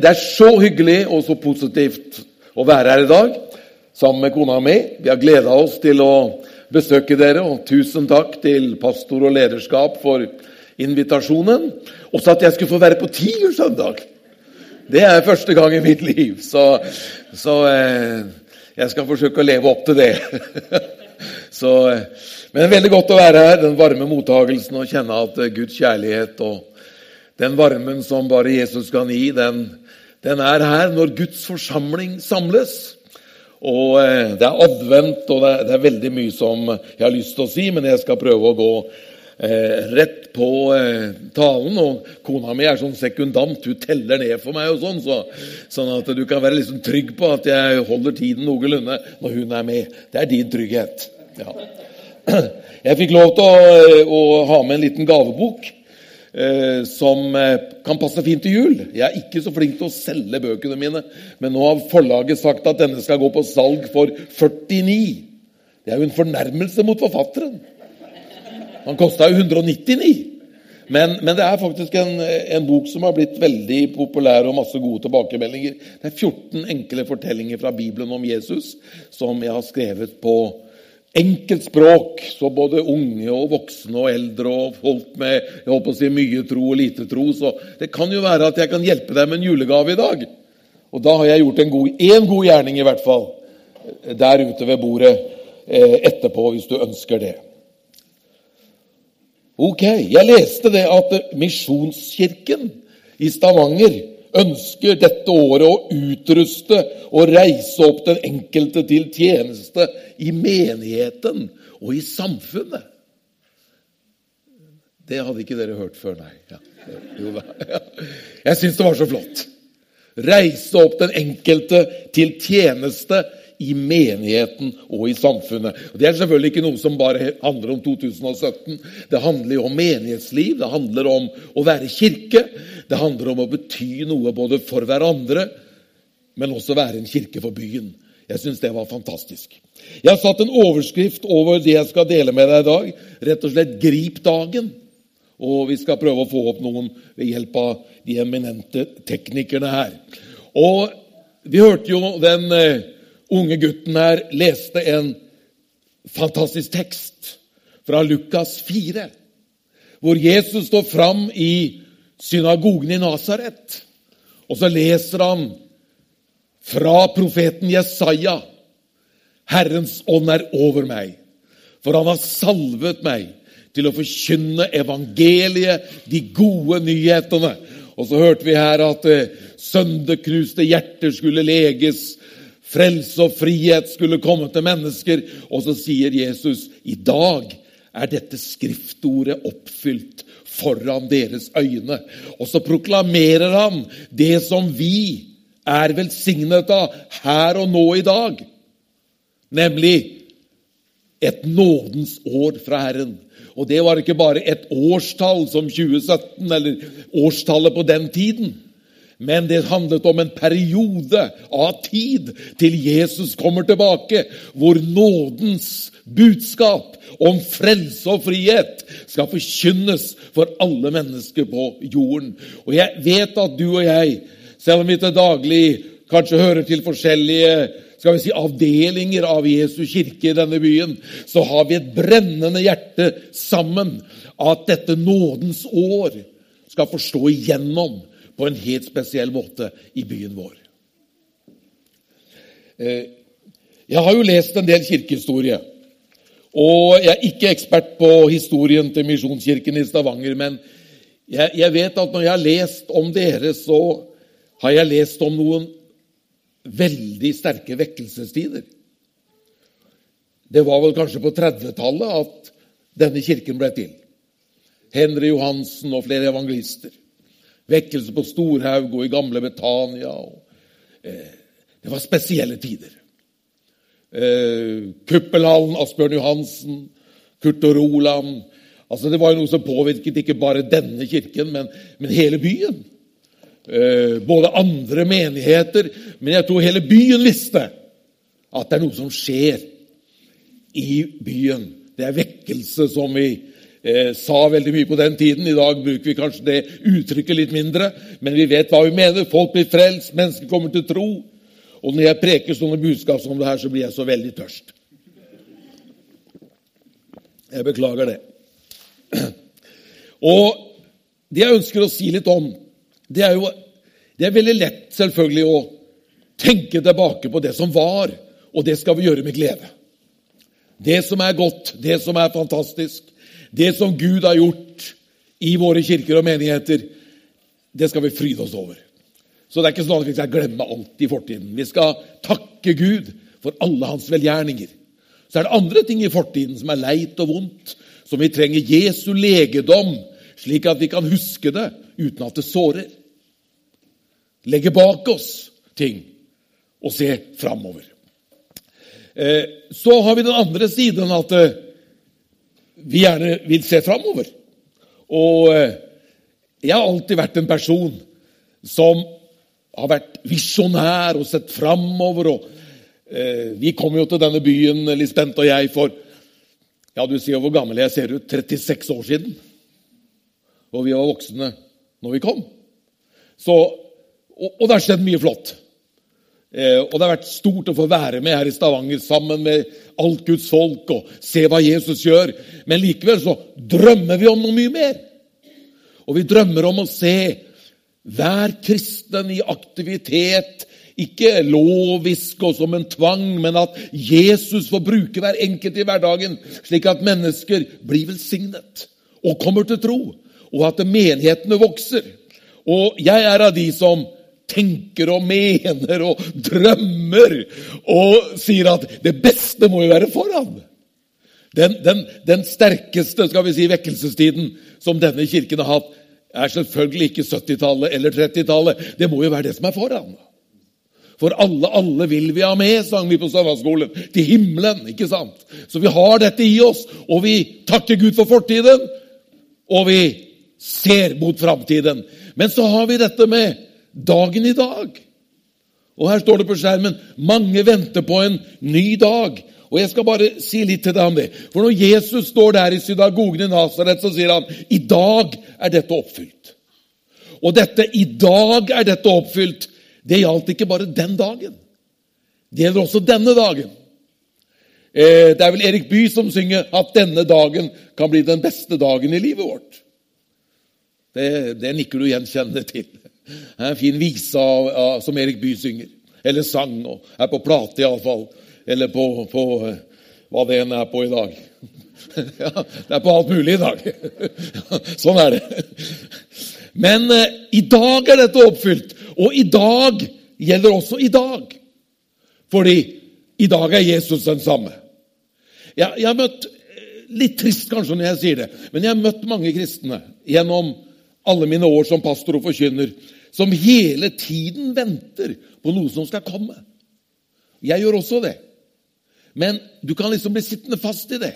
det er så hyggelig og så positivt å være her i dag sammen med kona mi. Vi har gleda oss til å besøke dere, og tusen takk til pastor og lederskap for invitasjonen. Også at jeg skulle få være på Tigersøndag. Det er første gang i mitt liv, så, så eh, jeg skal forsøke å leve opp til det. så, eh, men veldig godt å være her, den varme mottagelsen og kjenne at eh, Guds kjærlighet og den varmen som bare Jesus kan gi, den, den er her når Guds forsamling samles. Og eh, Det er advent, og det er, veldig mye som jeg har lyst til å si, men jeg skal prøve å gå eh, rett på eh, talen. Og kona mi er sånn sekundant, hun teller ned for meg, og sånn, så, sånn at du kan være liksom trygg på at jeg holder tiden noenlunde når hun er med. Det er din trygghet. Ja. Jeg fikk lov til å, å ha med en liten gavebok. Eh, som eh, kan passe fint til jul. Jeg er ikke så flink til å selge bøkene mine, men nå har forlaget sagt at denne skal gå på salg for 49. Det er jo en fornærmelse mot forfatteren. Han kosta jo 199. Men, men, det er faktisk en, en, bok som har blitt veldig populær og masse gode tilbakemeldinger. Det er 14 enkle fortellinger fra Bibelen om Jesus som jeg har skrevet på enkelt språk, så både unge og voksne og eldre og folk med jeg håper å si, mye tro og lite tro. Så det kan jo være at jeg kan hjelpe deg med en julegave i dag. Og da har jeg gjort en god, god gjerning, i hvert fall, der ute ved bordet eh, etterpå, hvis du ønsker det. Ok, jeg leste det at Misjonskirken i Stavanger ønsker dette året å utruste og reise opp den enkelte til tjeneste i menigheten og i samfunnet. Det hadde ikke dere hørt før, nei. Ja. Jo, ja. Jeg syns det var så flott. Reise opp den enkelte til tjeneste i menigheten og i samfunnet. Og Det er selvfølgelig ikke noe som bare handler om 2017. Det handler jo om menighetsliv, det handler om å være kirke. Det handler om å bety noe både for hverandre, men også være en kirke for byen. Jeg syns det var fantastisk. Jeg har satt en overskrift over det jeg skal dele med deg i dag. Rett og slett 'Grip dagen'. Og vi skal prøve å få opp noen ved hjelp av de eminente teknikerne her. Og vi hørte jo den eh, unge gutten her leste en fantastisk tekst fra Lukas 4, hvor Jesus står fram i synagogen i Nasaret, og så leser han fra profeten Jesaja. Herrens ånd er over meg, for han har salvet meg til å forkynne evangeliet, de gode nyhetene. Og så hørte vi her at eh, sønderknuste hjerter skulle leges, Frelse og frihet skulle komme til mennesker. Og så sier Jesus i dag er dette skriftordet oppfylt foran deres øyne. Og så proklamerer han det som vi er velsignet av her og nå i dag, nemlig et nådens år fra Herren. Og det var ikke bare et årstall som 2017, eller årstallet på den tiden. Men det handlet om en periode av tid til Jesus kommer tilbake, hvor nådens budskap om frelse og frihet skal forkynnes for alle mennesker på jorden. Og jeg vet at du og jeg, selv om vi til daglig kanskje hører til forskjellige skal vi si, avdelinger av Jesu kirke i denne byen, så har vi et brennende hjerte sammen at dette nådens år skal forstå igjennom på en helt spesiell måte i byen vår. Eh, jeg har jo lest en del kirkehistorie. Og jeg er ikke ekspert på historien til Misjonskirken i Stavanger, men jeg, jeg, vet at når jeg har lest om dere, så har jeg lest om noen veldig sterke vekkelsestider. Det var vel kanskje på 30-tallet at denne kirken ble til. Henry Johansen og flere evangelister. Vekkelse på Storhaug og i gamle Betania. Eh, det var spesielle tider. Eh, Kuppelhallen, Asbjørn Johansen, Kurt og Roland altså Det var jo noe som påvirket ikke bare denne kirken, men, men hele byen. Eh, både andre menigheter, men jeg tror hele byen visste at det er noe som skjer i byen. Det er vekkelse som vi eh, sa veldig mye på den tiden. I dag bruker vi kanskje det uttrykket litt mindre, men vi vet hva vi mener. Folk blir frelst, mennesker kommer til tro. Og når jeg preker sånne budskap som det her, så blir jeg så veldig tørst. Jeg beklager det. Og det jeg ønsker å si litt om, det er jo Det er veldig lett selvfølgelig å tenke tilbake på det som var, og det skal vi gjøre med glede. Det som er godt, det som er fantastisk, det som Gud har gjort i våre kirker og menigheter, det skal vi fryde oss over. Så det er ikke sånn at vi skal glemme alt i fortiden. Vi skal takke Gud for alle hans velgjerninger. Så er det andre ting i fortiden som er leit og vondt, som vi trenger Jesu legedom, slik at vi kan huske det uten at det sårer. Legge bak oss ting og se framover. Eh, så har vi den andre siden at eh, vi gjerne vil se framover. Og eh, jeg har alltid vært en person som har vært visjonær og sett framover. Og, eh, vi kom jo til denne byen, Liss Bente og jeg, for ja, du sier hvor gammel jeg ser ut. 36 år siden. Og vi var voksne når vi kom. Så, og, og det har skjedd mye flott. Eh, og det har vært stort å få være med her i Stavanger sammen med alt Guds folk og se hva Jesus gjør. Men likevel så drømmer vi om noe mye mer. Og vi drømmer om å se hver kristen i aktivitet, ikke lovisk og som en tvang, men at Jesus får bruke hver enkelt i hverdagen, slik at mennesker blir velsignet og kommer til tro, og at menighetene vokser. Og jeg er av de som tenker og mener og drømmer og sier at det beste må jo være foran. Den, den, den sterkeste skal vi si, vekkelsestiden som denne kirken har hatt, er selvfølgelig ikke 70-tallet eller 30-tallet. Det må jo være det som er foran. For alle, alle vil vi ha med, sang vi på søndagsskolen. Til himmelen, ikke sant? Så vi har dette i oss, og vi takker Gud for fortiden, og vi ser mot framtiden. Men så har vi dette med dagen i dag. Og her står det på skjermen mange venter på en ny dag. Og Jeg skal bare si litt til deg om det. For når Jesus står der i synagogen i Nasaret, så sier han i dag er dette oppfylt. Og dette 'i dag er dette oppfylt' det gjaldt ikke bare den dagen. Det gjelder også denne dagen. Eh, det er vel Erik Bye som synger at denne dagen kan bli den beste dagen i livet vårt. Det, det nikker du gjenkjennende til. Det er en fin vise av, av, som Erik Bye synger. Eller sang. og Er på plate, iallfall. Eller på, på hva det enn er på i dag. Ja, det er på alt mulig i dag. Sånn er det. Men eh, i dag er dette oppfylt. Og i dag gjelder også i dag. Fordi i dag er Jesus den samme. Jeg, jeg har møtt eh, Litt trist kanskje når jeg sier det, men jeg har møtt mange kristne gjennom alle mine år som pastor og forkynner, som hele tiden venter på noe som skal komme. Jeg gjør også det. Men du kan liksom bli sittende fast i det.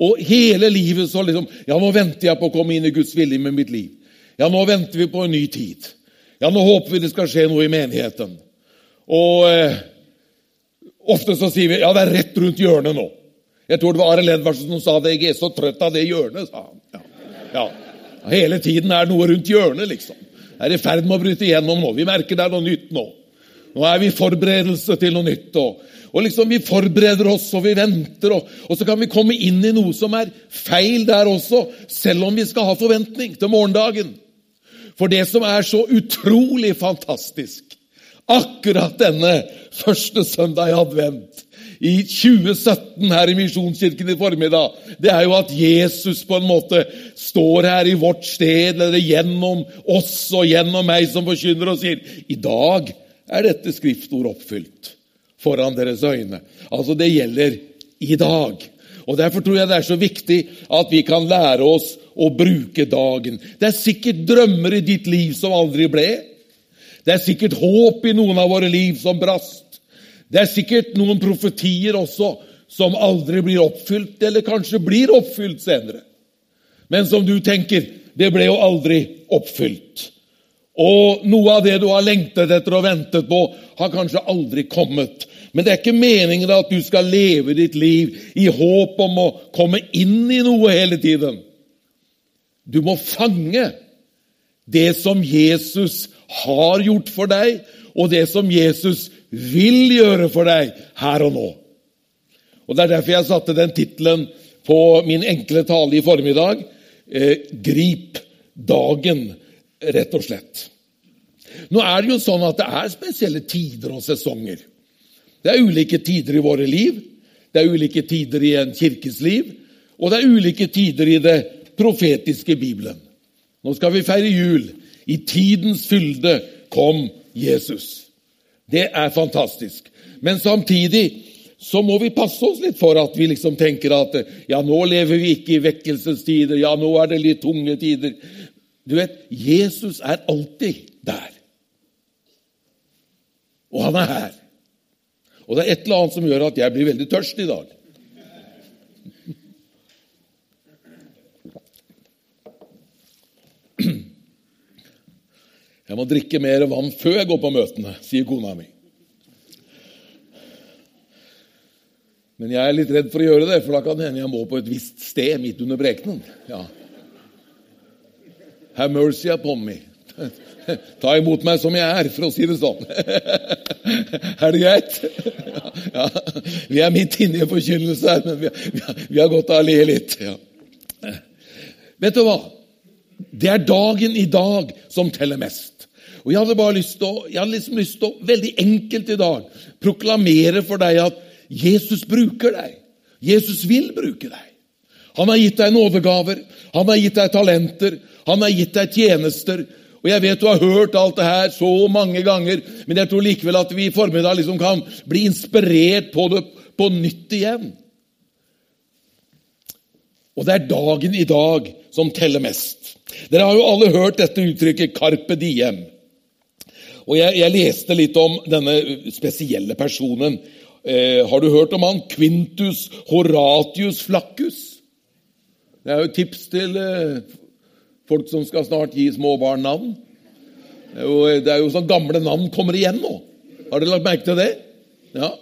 Og hele livet så liksom Ja, nå venter jeg på å komme inn i Guds vilje med mitt liv. Ja, nå venter vi på en ny tid. Ja, nå håper vi det skal skje noe i menigheten. Og eh, ofte så sier vi ja, det er rett rundt hjørnet nå. Jeg tror det var Arild Edvardsen som sa det. Jeg er så trøtt av det hjørnet, sa han. Ja. ja. Hele tiden er det noe rundt hjørnet, liksom. Det er i ferd med å bryte igjennom nå. Vi merker det er noe nytt nå. Nå er vi i forberedelse til noe nytt. Og, og liksom Vi forbereder oss, og vi venter, og, og, så kan vi komme inn i noe som er feil der også, selv om vi skal ha forventning til morgendagen. For det som er så utrolig fantastisk akkurat denne første søndag i advent, i 2017 her i Misjonskirken i formiddag, det er jo at Jesus på en måte står her i vårt sted, eller gjennom oss og gjennom meg som forkynner, og sier i dag er dette skriftord oppfylt foran deres øyne. Altså, det gjelder i dag. Og Derfor tror jeg det er så viktig at vi kan lære oss å bruke dagen. Det er sikkert drømmer i ditt liv som aldri ble. Det er sikkert håp i noen av våre liv som brast. Det er sikkert noen profetier også som aldri blir oppfylt, eller kanskje blir oppfylt senere. Men som du tenker det ble jo aldri oppfylt. Og noe av det du har lengtet etter og ventet på, har kanskje aldri kommet. Men det er ikke meningen at du skal leve ditt liv i håp om å komme inn i noe hele tiden. Du må fange det som Jesus har gjort for deg, og det som Jesus vil gjøre for deg her og nå. Og Det er derfor jeg satte den tittelen på min enkle tale i formiddag. Eh, grip dagen, rett og slett. Nå er det jo sånn at det er spesielle tider og sesonger. Det er ulike tider i våre liv, det er ulike tider i en kirkes liv, og det er ulike tider i det profetiske Bibelen. Nå skal vi feire jul. I tidens fylde kom Jesus. Det er fantastisk. Men samtidig så må vi passe oss litt for at vi liksom tenker at ja, nå lever vi ikke i vekkelsestider, ja, nå er det litt tunge tider. Du vet, Jesus er alltid der. Og han er her. Og det er et eller annet som gjør at jeg blir veldig tørst i dag. Jeg må drikke mer vann før jeg går på møtene, sier kona mi. Men jeg er litt redd for å gjøre det, for da kan det hende jeg må på et visst sted midt under prekenen. Ja. Have mercy upon me. Ta imot meg som jeg er, for å si det sånn. Er det greit? Ja, vi er midt inne i en forkynnelse her, men vi har, godt av å le litt. Ja. Vet du hva? Det er dagen i dag som teller mest. Og Jeg hadde bare lyst til å, jeg hadde liksom lyst til å veldig enkelt i dag proklamere for deg at Jesus bruker deg. Jesus vil bruke deg. Han har gitt deg nådegaver, han har gitt deg talenter, han har gitt deg tjenester. Og Jeg vet du har hørt alt det her så mange ganger, men jeg tror likevel at vi i formiddag liksom kan bli inspirert på det på nytt igjen. Og det er dagen i dag som teller mest. Dere har jo alle hørt dette uttrykket 'carpe diem'. Og jeg, jeg leste litt om denne spesielle personen. Eh, har du hørt om han? Quintus Horatius Flaccus. Det er jo tips til eh, folk som skal snart gi småbarn navn. Det er, jo, jo sånn gamle navn kommer igjen nå. Har dere lagt merke til det? Ja.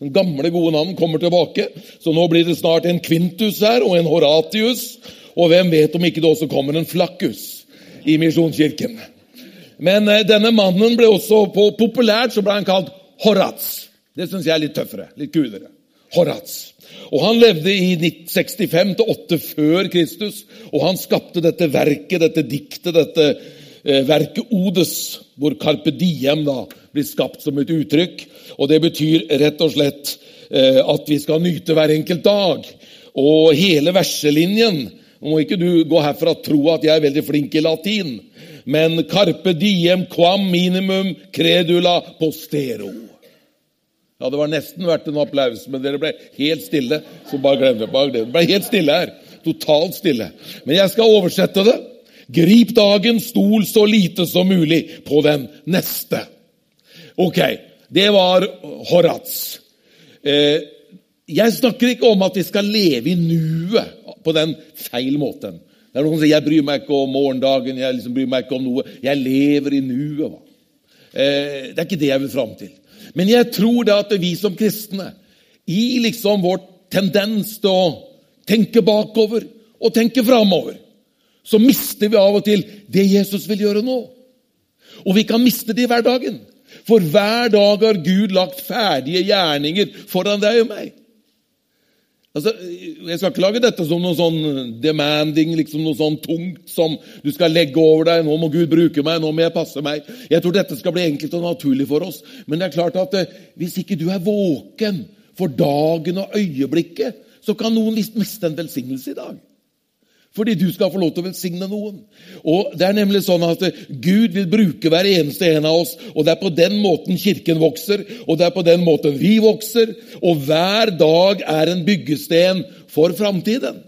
Den gamle, gode navn kommer tilbake. Så nå blir det snart en Quintus her og en Horatius. Og hvem vet om ikke det også kommer en Flaccus i Misjonskirken. Men eh, denne mannen ble også på, populært så ble han kalt Horats. Det syns jeg er litt tøffere, litt kulere. Horats. Og Han levde i 65 til 8 før Kristus, og han skapte dette verket, dette diktet, dette eh, verket Odes, hvor Carpe Diem da blir skapt som et uttrykk. Og Det betyr rett og slett eh, at vi skal nyte hver enkelt dag. Og hele verselinjen Nå må ikke du gå herfra og tro at jeg er veldig flink i latin, men Carpe diem quam minimum credula postero. Ja, Det var nesten vært en applaus, men dere ble helt stille. Så bare glem det. bare glem Det ble helt stille her. Totalt stille. Men jeg skal oversette det. Grip dagen, stol så lite som mulig på den neste. Ok, det var Horats. Eh, jeg snakker ikke om at vi skal leve i nuet på den feil måten. Det er noen som sier jeg bryr meg ikke om morgendagen, jeg liksom bryr meg ikke om noe. Jeg lever i nuet. Eh, det er ikke det jeg vil fram til. Men jeg tror det at vi som kristne, i liksom vår tendens til å tenke bakover og tenke framover, så mister vi av og til det Jesus vil gjøre nå. Og vi kan miste det i hverdagen. For hver dag har Gud lagt ferdige gjerninger foran deg og meg. Altså, jeg skal ikke lage dette som noe sånn demanding, liksom noe sånn tungt som du skal legge over deg. 'Nå må Gud bruke meg, nå må jeg passe meg.' Jeg tror dette skal bli enkelt og naturlig for oss. Men det er klart at eh, hvis ikke du er våken for dagen og øyeblikket, så kan noen miste en velsignelse i dag. Fordi du skal få lov til å velsigne noen. Og det er nemlig sånn at Gud vil bruke hver eneste en av oss, og det er på den måten Kirken vokser, og det er på den måten vi vokser. Og hver dag er en byggesten for framtiden.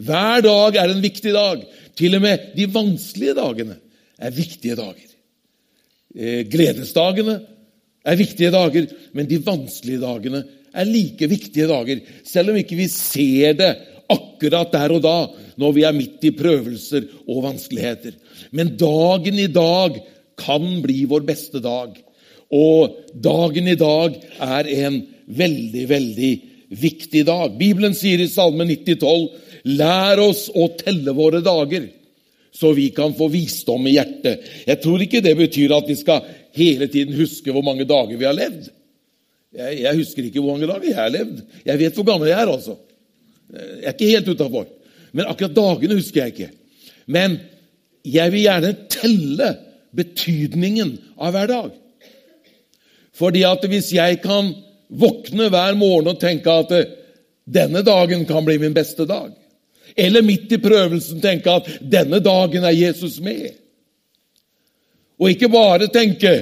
Hver dag er en viktig dag. Til og med de vanskelige dagene er viktige dager. Eh, gledesdagene er viktige dager, men de vanskelige dagene er like viktige dager. Selv om ikke vi ser det akkurat der og da, når vi er midt i prøvelser og vanskeligheter. Men dagen i dag kan bli vår beste dag. Og dagen i dag er en veldig, veldig viktig dag. Bibelen sier i Salme 90, 12, Lær oss å telle våre dager, så vi kan få visdom i hjertet. Jeg tror ikke det betyr at vi skal hele tiden huske hvor mange dager vi har levd. Jeg, jeg husker ikke hvor mange dager jeg har levd. Jeg vet hvor gammel jeg er, altså. Jeg er ikke helt utafor. Men akkurat dagene husker jeg ikke. Men jeg vil gjerne telle betydningen av hver dag. Fordi at hvis jeg kan våkne hver morgen og tenke at denne dagen kan bli min beste dag, eller midt i prøvelsen tenke at denne dagen er Jesus med, og ikke bare tenke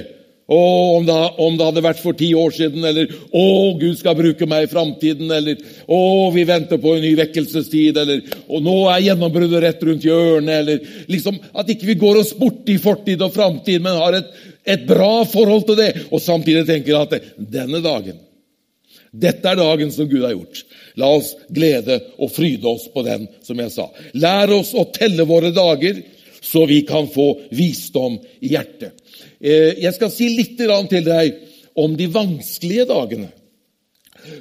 å, om, om det hadde vært for ti år siden, eller 'Å, Gud skal bruke meg i framtiden', eller 'Å, vi venter på en ny vekkelsestid', eller 'Å, nå er gjennombruddet rett rundt hjørnet', eller liksom At ikke vi går oss bort i fortid og framtid, men har et, et bra forhold til det, og samtidig tenker at denne dagen dette er dagen som Gud har gjort. La oss glede og fryde oss på den, som jeg sa. Lær oss å telle våre dager, så vi kan få visdom i hjertet. Eh, jeg skal si litt til deg om de vanskelige dagene.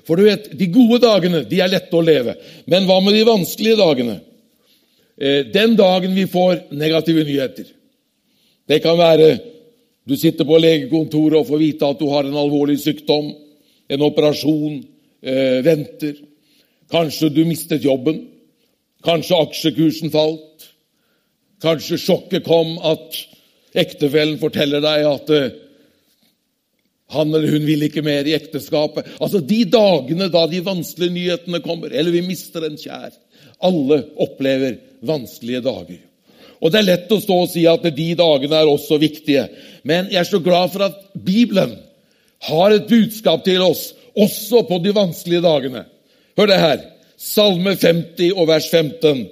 For du vet, De gode dagene de er lette å leve, men hva med de vanskelige dagene? Eh, den dagen vi får negative nyheter. Det kan være du sitter på legekontoret og får vite at du har en alvorlig sykdom, en operasjon eh, venter. Kanskje du mistet jobben. Kanskje aksjekursen falt. Kanskje sjokket kom at Ektefellen forteller deg at uh, han eller hun vil ikke mer i ekteskapet. Altså De dagene da de vanskelige nyhetene kommer, eller vi mister en kjær. Alle opplever vanskelige dager. Og Det er lett å stå og si at de dagene er også viktige. Men jeg er så glad for at Bibelen har et budskap til oss også på de vanskelige dagene. Hør det her. Salme 50 og vers 15.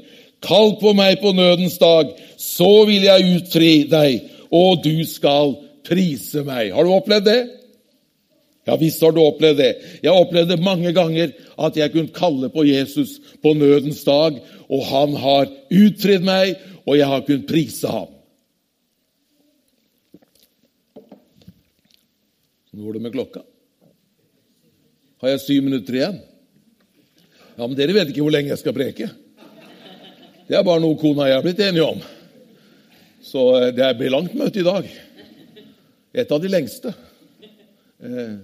Kall på meg på nødens dag, så vil jeg utfri deg, og du skal prise meg. Har du opplevd det? Ja visst har du opplevd det. Jeg opplevde mange ganger at jeg kunne kalle på Jesus på nødens dag, og han har utfridd meg, og jeg har kunnet prise ham. Nå går det med klokka. Har jeg syv minutter igjen? Ja, Men dere vet ikke hvor lenge jeg skal preke. Det er bare noe kona og jeg har blitt enige om. Så eh, det blir langt møte i dag. Et av de lengste. Eh,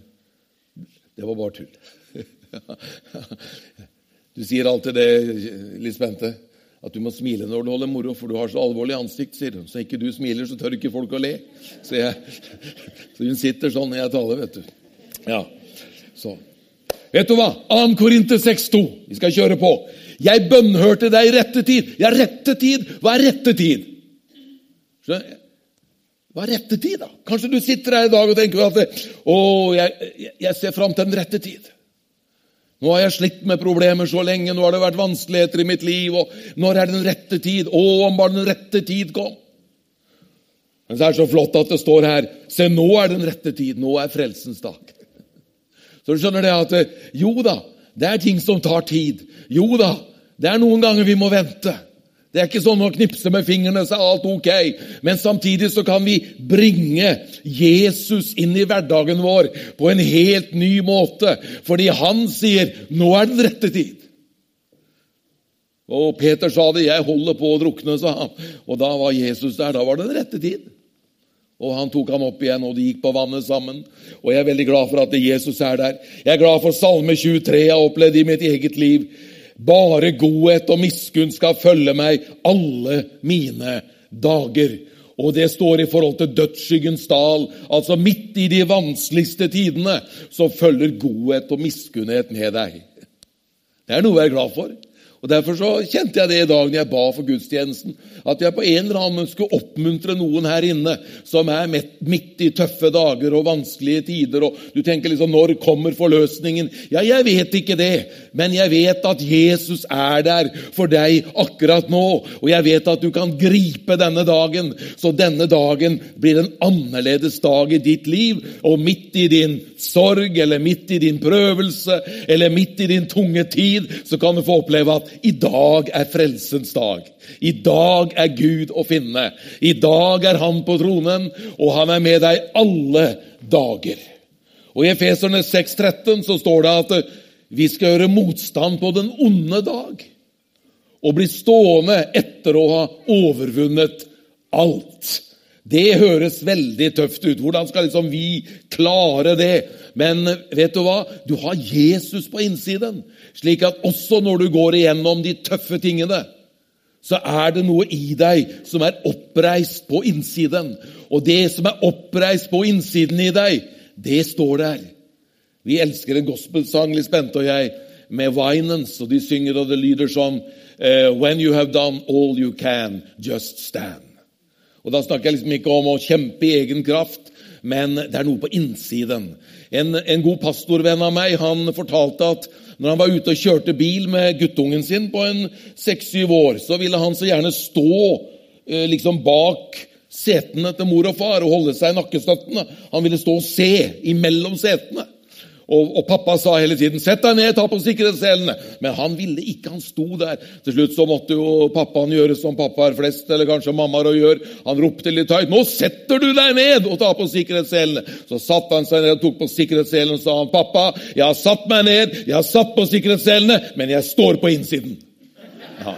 det var bare tull. Du sier alltid det, Liss Bente, at du må smile når du holder moro, for du har så alvorlig ansikt, sier hun. Så ikke du smiler, så tør ikke folk å le. Så, jeg, så hun sitter sånn når jeg taler, vet du. Ja, så. Vet du hva? 2. Korinte 6,2. Vi skal kjøre på. Jeg bønnhørte deg i rette tid. Ja, rette tid. Hva er rette tid? Hva er rette tid, da? Kanskje du sitter her i dag og tenker at å, jeg, jeg ser fram til den rette tid. Nå har jeg slitt med problemer så lenge, nå har det vært vanskeligheter i mitt liv. og Når er den rette tid? Å, om bare den rette tid kom! Men så er det så flott at det står her Se, nå er den rette tid. Nå er frelsens dag. Så du skjønner det at jo da, det er ting som tar tid. Jo da, det er noen ganger vi må vente. Det er ikke sånn å knipse med fingrene, så er alt ok. Men samtidig så kan vi bringe Jesus inn i hverdagen vår på en helt ny måte. Fordi han sier 'nå er den rette tid'. Og Peter sa det. 'Jeg holder på å drukne', sa han. Og da var Jesus der. Da var det den rette tid. Og han tok ham opp igjen, og de gikk på vannet sammen. Og jeg er veldig glad for at Jesus er der. Jeg er glad for Salme 23 jeg har opplevd i mitt eget liv. Bare godhet og miskunn skal følge meg alle mine dager. Og det står i forhold til dødsskyggens dal. Altså midt i de vanskeligste tidene så følger godhet og miskunnhet med deg. Det er noe jeg er glad for. Og Derfor så kjente jeg det i dag når jeg ba for gudstjenesten, at jeg på en eller annen måte skulle oppmuntre noen her inne som er midt i tøffe dager og vanskelige tider. og Du tenker liksom 'Når kommer forløsningen?' Ja, jeg vet ikke det, men jeg vet at Jesus er der for deg akkurat nå. Og jeg vet at du kan gripe denne dagen, så denne dagen blir en annerledes dag i ditt liv. Og midt i din sorg, eller midt i din prøvelse, eller midt i din tunge tid, så kan du få oppleve at i dag er frelsens dag. I dag er Gud å finne. I dag er Han på tronen, og Han er med deg alle dager. Og I Efeserne 6,13 så står det at vi skal gjøre motstand på den onde dag. og bli stående etter å ha overvunnet alt. Det høres veldig tøft ut. Hvordan skal liksom vi klare det? Men vet du hva? Du har Jesus på innsiden, slik at også når du går igjennom de tøffe tingene, så er det noe i deg som er oppreist på innsiden. Og det som er oppreist på innsiden i deg, det står der. Vi elsker en gospelsang, Litt spente og jeg, med Vinance, og de synger, og det lyder sånn eh, When you have done all you can, just stand. Og Da snakker jeg liksom ikke om å kjempe i egen kraft, men det er noe på innsiden. En, en god pastorvenn av meg han fortalte at når han var ute og kjørte bil med guttungen sin på en seks-syv år, så ville han så gjerne stå eh, liksom bak setene til mor og far og holde seg i nakkestøttene. Han ville stå og se imellom setene. Og, og, pappa sa hele tiden 'Sett deg ned, ta på sikkerhetsselene'. Men han ville ikke. Han sto der. Til slutt så måtte jo pappaen gjøre som pappaer flest, eller kanskje mammaer gjør. Han ropte litt høyt 'Nå setter du deg ned og tar på sikkerhetsselene'. Så satte han seg ned og tok på sikkerhetsselene og sa han, 'Pappa, jeg har satt meg ned, jeg har satt på sikkerhetsselene, men jeg står på innsiden'. Ja.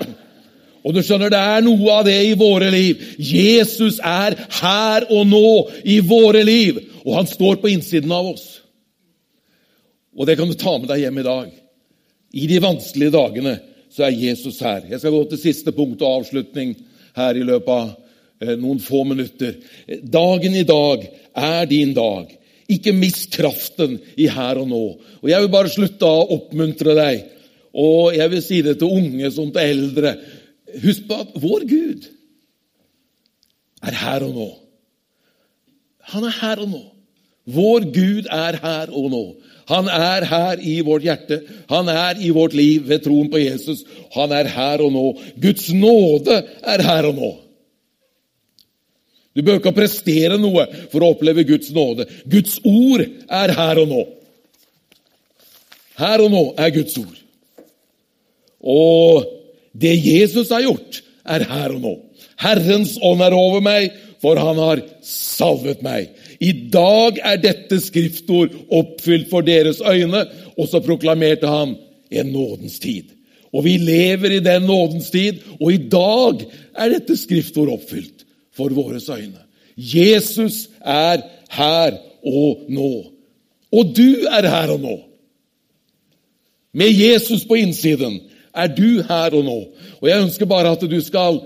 Og du skjønner, Det er noe av det i våre liv. Jesus er her og nå i våre liv, og han står på innsiden av oss. Og det kan du ta med deg hjem i dag. I de vanskelige dagene så er Jesus her. Jeg skal gå til siste punkt og avslutning her i løpet av eh, noen få minutter. Dagen i dag er din dag. Ikke mist kraften i her og nå. Og Jeg vil bare slutte å oppmuntre deg, og jeg vil si det til unge som til eldre. Husk på at vår Gud er her og nå. Han er her og nå. Vår Gud er her og nå. Han er her i vårt hjerte. Han er i vårt liv ved troen på Jesus. Han er her og nå. Guds nåde er her og nå. Du bør ikke prestere noe for å oppleve Guds nåde. Guds ord er her og nå. Her og nå er Guds ord. Og det Jesus har gjort, er her og nå. Herrens ånd er over meg, for han har salvet meg. I dag er dette skriftord oppfylt for deres øyne. Og så proklamerte han en nådens tid. Og vi lever i den nådens tid, og i dag er dette skriftord oppfylt for våre øyne. Jesus er her og nå. Og du er her og nå. Med Jesus på innsiden er du her og nå. Og jeg ønsker bare at du skal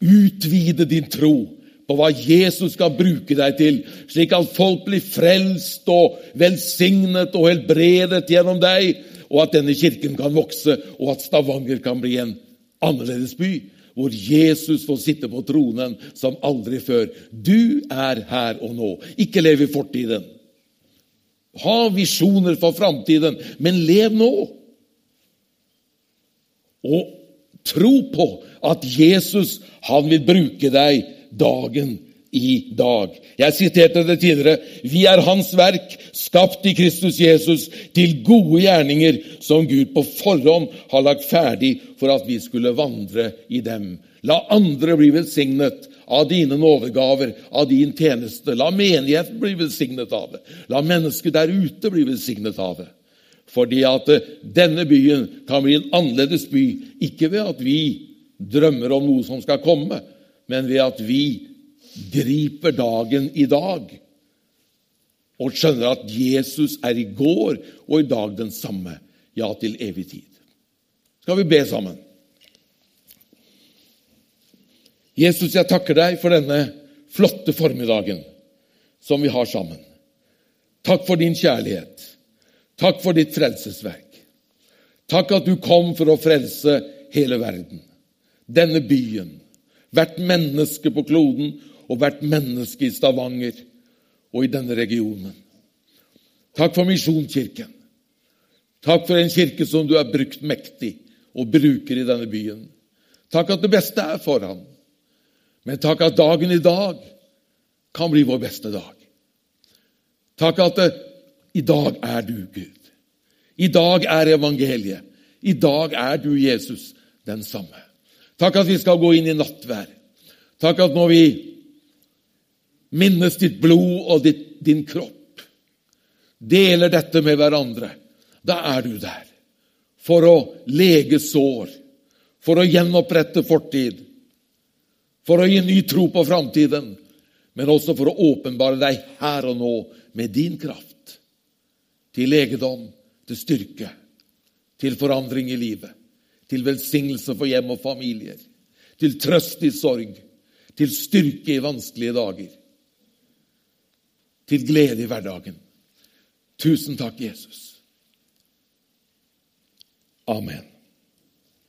utvide din tro på hva Jesus skal bruke deg til, slik at folk blir frelst og velsignet og helbredet gjennom deg, og at denne kirken kan vokse, og at Stavanger kan bli en annerledes by, hvor Jesus får sitte på tronen som aldri før. Du er her og nå. Ikke lev i fortiden. Ha visjoner for framtiden, men lev nå. Og tro på at Jesus han vil bruke deg dagen i dag. Jeg siterte det tidligere. Vi er Hans verk, skapt i Kristus Jesus, til gode gjerninger som Gud på forhånd har lagt ferdig for at vi skulle vandre i dem. La andre bli velsignet av dine nådegaver, av din tjeneste. La menigheten bli velsignet av det. La mennesket der ute bli velsignet av det. Fordi at denne byen kan bli en annerledes by, ikke ved at vi drømmer om noe som skal komme, men ved at vi griper dagen i dag og skjønner at Jesus er i går og i dag den samme, ja, til evig tid. Skal vi be sammen? Jesus, jeg takker deg for denne flotte formiddagen som vi har sammen. Takk for din kjærlighet. Takk for ditt frelsesverk. Takk at du kom for å frelse hele verden, denne byen, Hvert menneske på kloden og hvert menneske i Stavanger og i denne regionen. Takk for Misjonskirken. Takk for en kirke som du har brukt mektig og bruker i denne byen. Takk at det beste er foran. Men takk at dagen i dag kan bli vår beste dag. Takk at det, i dag er du Gud. I dag er evangeliet. I dag er du Jesus, den samme. Takk at vi skal gå inn i nattvær. Takk at når vi minnes ditt blod og ditt, din kropp, deler dette med hverandre, da er du der for å lege sår, for å gjenopprette fortid, for å gi ny tro på framtiden, men også for å åpenbare deg her og nå med din kraft. Til legedom, til styrke, til forandring i livet, til velsignelse for hjem og familier, til trøst i sorg, til styrke i vanskelige dager, til glede i hverdagen. Tusen takk, Jesus. Amen.